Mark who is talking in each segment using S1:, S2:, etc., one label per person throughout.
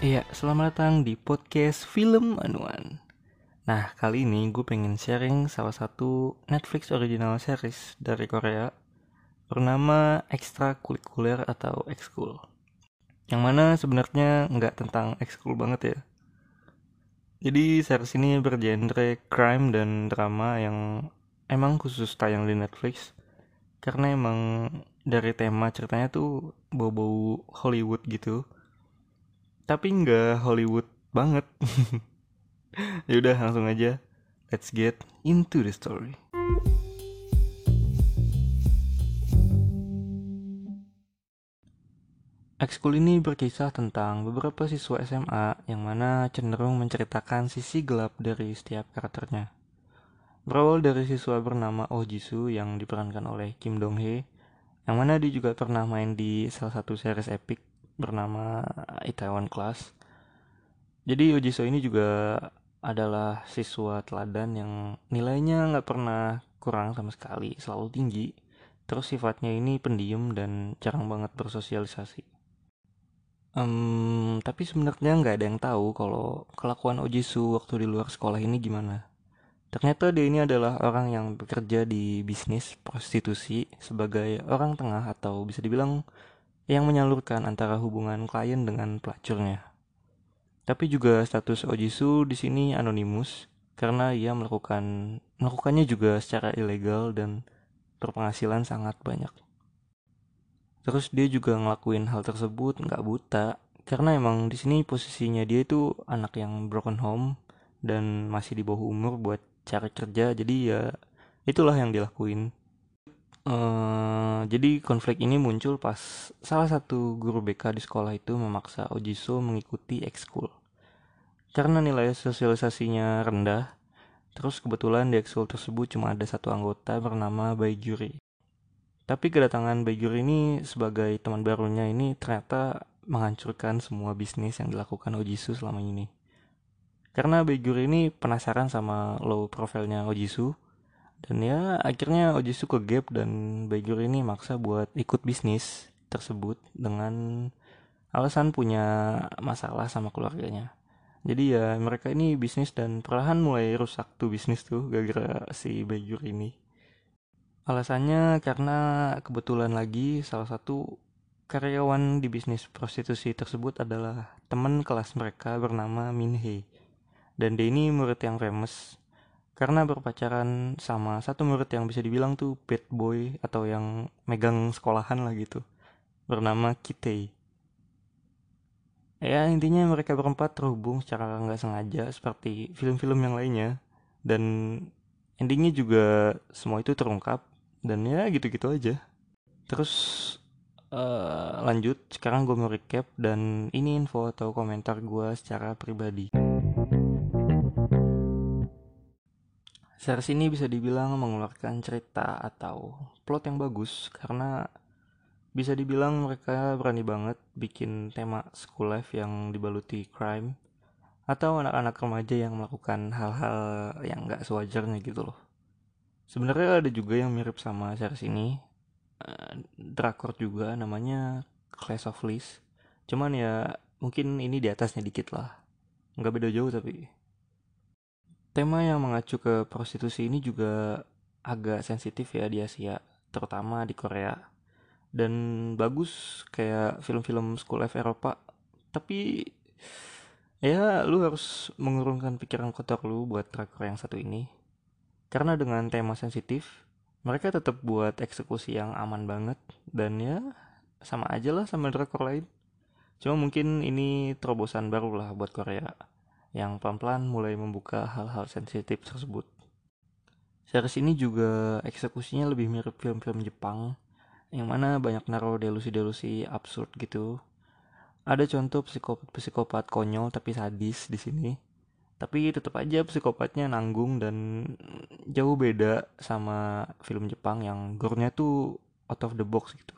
S1: Iya, selamat datang di podcast Film Anuan. Nah, kali ini gue pengen sharing salah satu Netflix original series dari Korea bernama Extracurricular atau Ekskul. Yang mana sebenarnya nggak tentang ekskul banget ya. Jadi series ini bergenre crime dan drama yang emang khusus tayang di Netflix karena emang dari tema ceritanya tuh bau-bau Hollywood gitu tapi nggak Hollywood banget. Yaudah langsung aja. Let's get into the story. Ekskul ini berkisah tentang beberapa siswa SMA yang mana cenderung menceritakan sisi gelap dari setiap karakternya. Berawal dari siswa bernama Oh Jisoo yang diperankan oleh Kim Dong Hee, yang mana dia juga pernah main di salah satu series epic bernama Itaewon Class. Jadi Jisoo ini juga adalah siswa teladan yang nilainya nggak pernah kurang sama sekali, selalu tinggi. Terus sifatnya ini pendiam dan jarang banget bersosialisasi. Um, tapi sebenarnya nggak ada yang tahu kalau kelakuan Ojisu waktu di luar sekolah ini gimana. Ternyata dia ini adalah orang yang bekerja di bisnis prostitusi sebagai orang tengah atau bisa dibilang yang menyalurkan antara hubungan klien dengan pelacurnya. Tapi juga status Ojisu di sini anonimus karena ia melakukan melakukannya juga secara ilegal dan berpenghasilan sangat banyak. Terus dia juga ngelakuin hal tersebut nggak buta karena emang di sini posisinya dia itu anak yang broken home dan masih di bawah umur buat cari kerja jadi ya itulah yang dilakuin. Uh, jadi konflik ini muncul pas salah satu guru BK di sekolah itu memaksa Ojiso mengikuti ekskul. Karena nilai sosialisasinya rendah, terus kebetulan di ekskul tersebut cuma ada satu anggota bernama Baijuri. Tapi kedatangan Bagur ini sebagai teman barunya ini ternyata menghancurkan semua bisnis yang dilakukan Ojisu selama ini. Karena Bagur ini penasaran sama low profilnya Ojisu dan ya akhirnya Ojisu ke gap dan Bagur ini maksa buat ikut bisnis tersebut dengan alasan punya masalah sama keluarganya. Jadi ya mereka ini bisnis dan perlahan mulai rusak tuh bisnis tuh gara-gara si Bagur ini. Alasannya karena kebetulan lagi salah satu karyawan di bisnis prostitusi tersebut adalah teman kelas mereka bernama Min Hee. Dan dia ini murid yang famous karena berpacaran sama satu murid yang bisa dibilang tuh bad boy atau yang megang sekolahan lah gitu. Bernama Kitei. Ya intinya mereka berempat terhubung secara nggak sengaja seperti film-film yang lainnya. Dan endingnya juga semua itu terungkap dan ya gitu-gitu aja terus uh, lanjut sekarang gue mau recap dan ini info atau komentar gue secara pribadi Series ini bisa dibilang mengeluarkan cerita atau plot yang bagus karena bisa dibilang mereka berani banget bikin tema school life yang dibaluti crime atau anak-anak remaja yang melakukan hal-hal yang gak sewajarnya gitu loh. Sebenarnya ada juga yang mirip sama series ini. Uh, drakor juga namanya Clash of List. Cuman ya mungkin ini di atasnya dikit lah. Nggak beda jauh tapi. Tema yang mengacu ke prostitusi ini juga agak sensitif ya di Asia, terutama di Korea. Dan bagus kayak film-film school life Eropa. Tapi ya lu harus mengurungkan pikiran kotor lu buat drakor yang satu ini karena dengan tema sensitif, mereka tetap buat eksekusi yang aman banget dan ya sama aja lah sama drakor lain. Cuma mungkin ini terobosan baru lah buat Korea yang pelan-pelan mulai membuka hal-hal sensitif tersebut. Series ini juga eksekusinya lebih mirip film-film Jepang yang mana banyak naruh delusi-delusi absurd gitu. Ada contoh psikopat-psikopat konyol tapi sadis di sini tapi tetap aja psikopatnya nanggung dan jauh beda sama film Jepang yang gore-nya tuh out of the box gitu.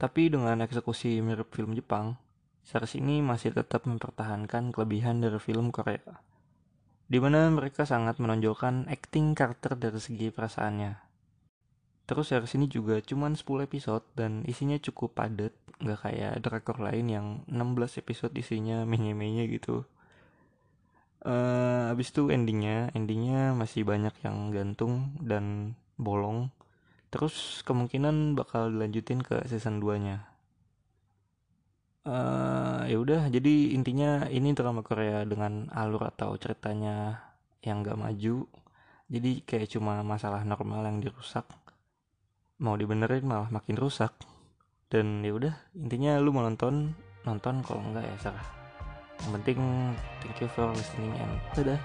S1: Tapi dengan eksekusi mirip film Jepang, series ini masih tetap mempertahankan kelebihan dari film Korea. Di mana mereka sangat menonjolkan acting karakter dari segi perasaannya. Terus series ini juga cuma 10 episode dan isinya cukup padat nggak kayak drakor lain yang 16 episode isinya menye-menye gitu uh, abis itu endingnya endingnya masih banyak yang gantung dan bolong terus kemungkinan bakal dilanjutin ke season 2 nya uh, ya udah jadi intinya ini drama Korea dengan alur atau ceritanya yang gak maju. Jadi kayak cuma masalah normal yang dirusak. Mau dibenerin malah makin rusak. Dan ya udah intinya lu mau nonton nonton. Kalau enggak ya serah. Yang penting thank you for listening and dadah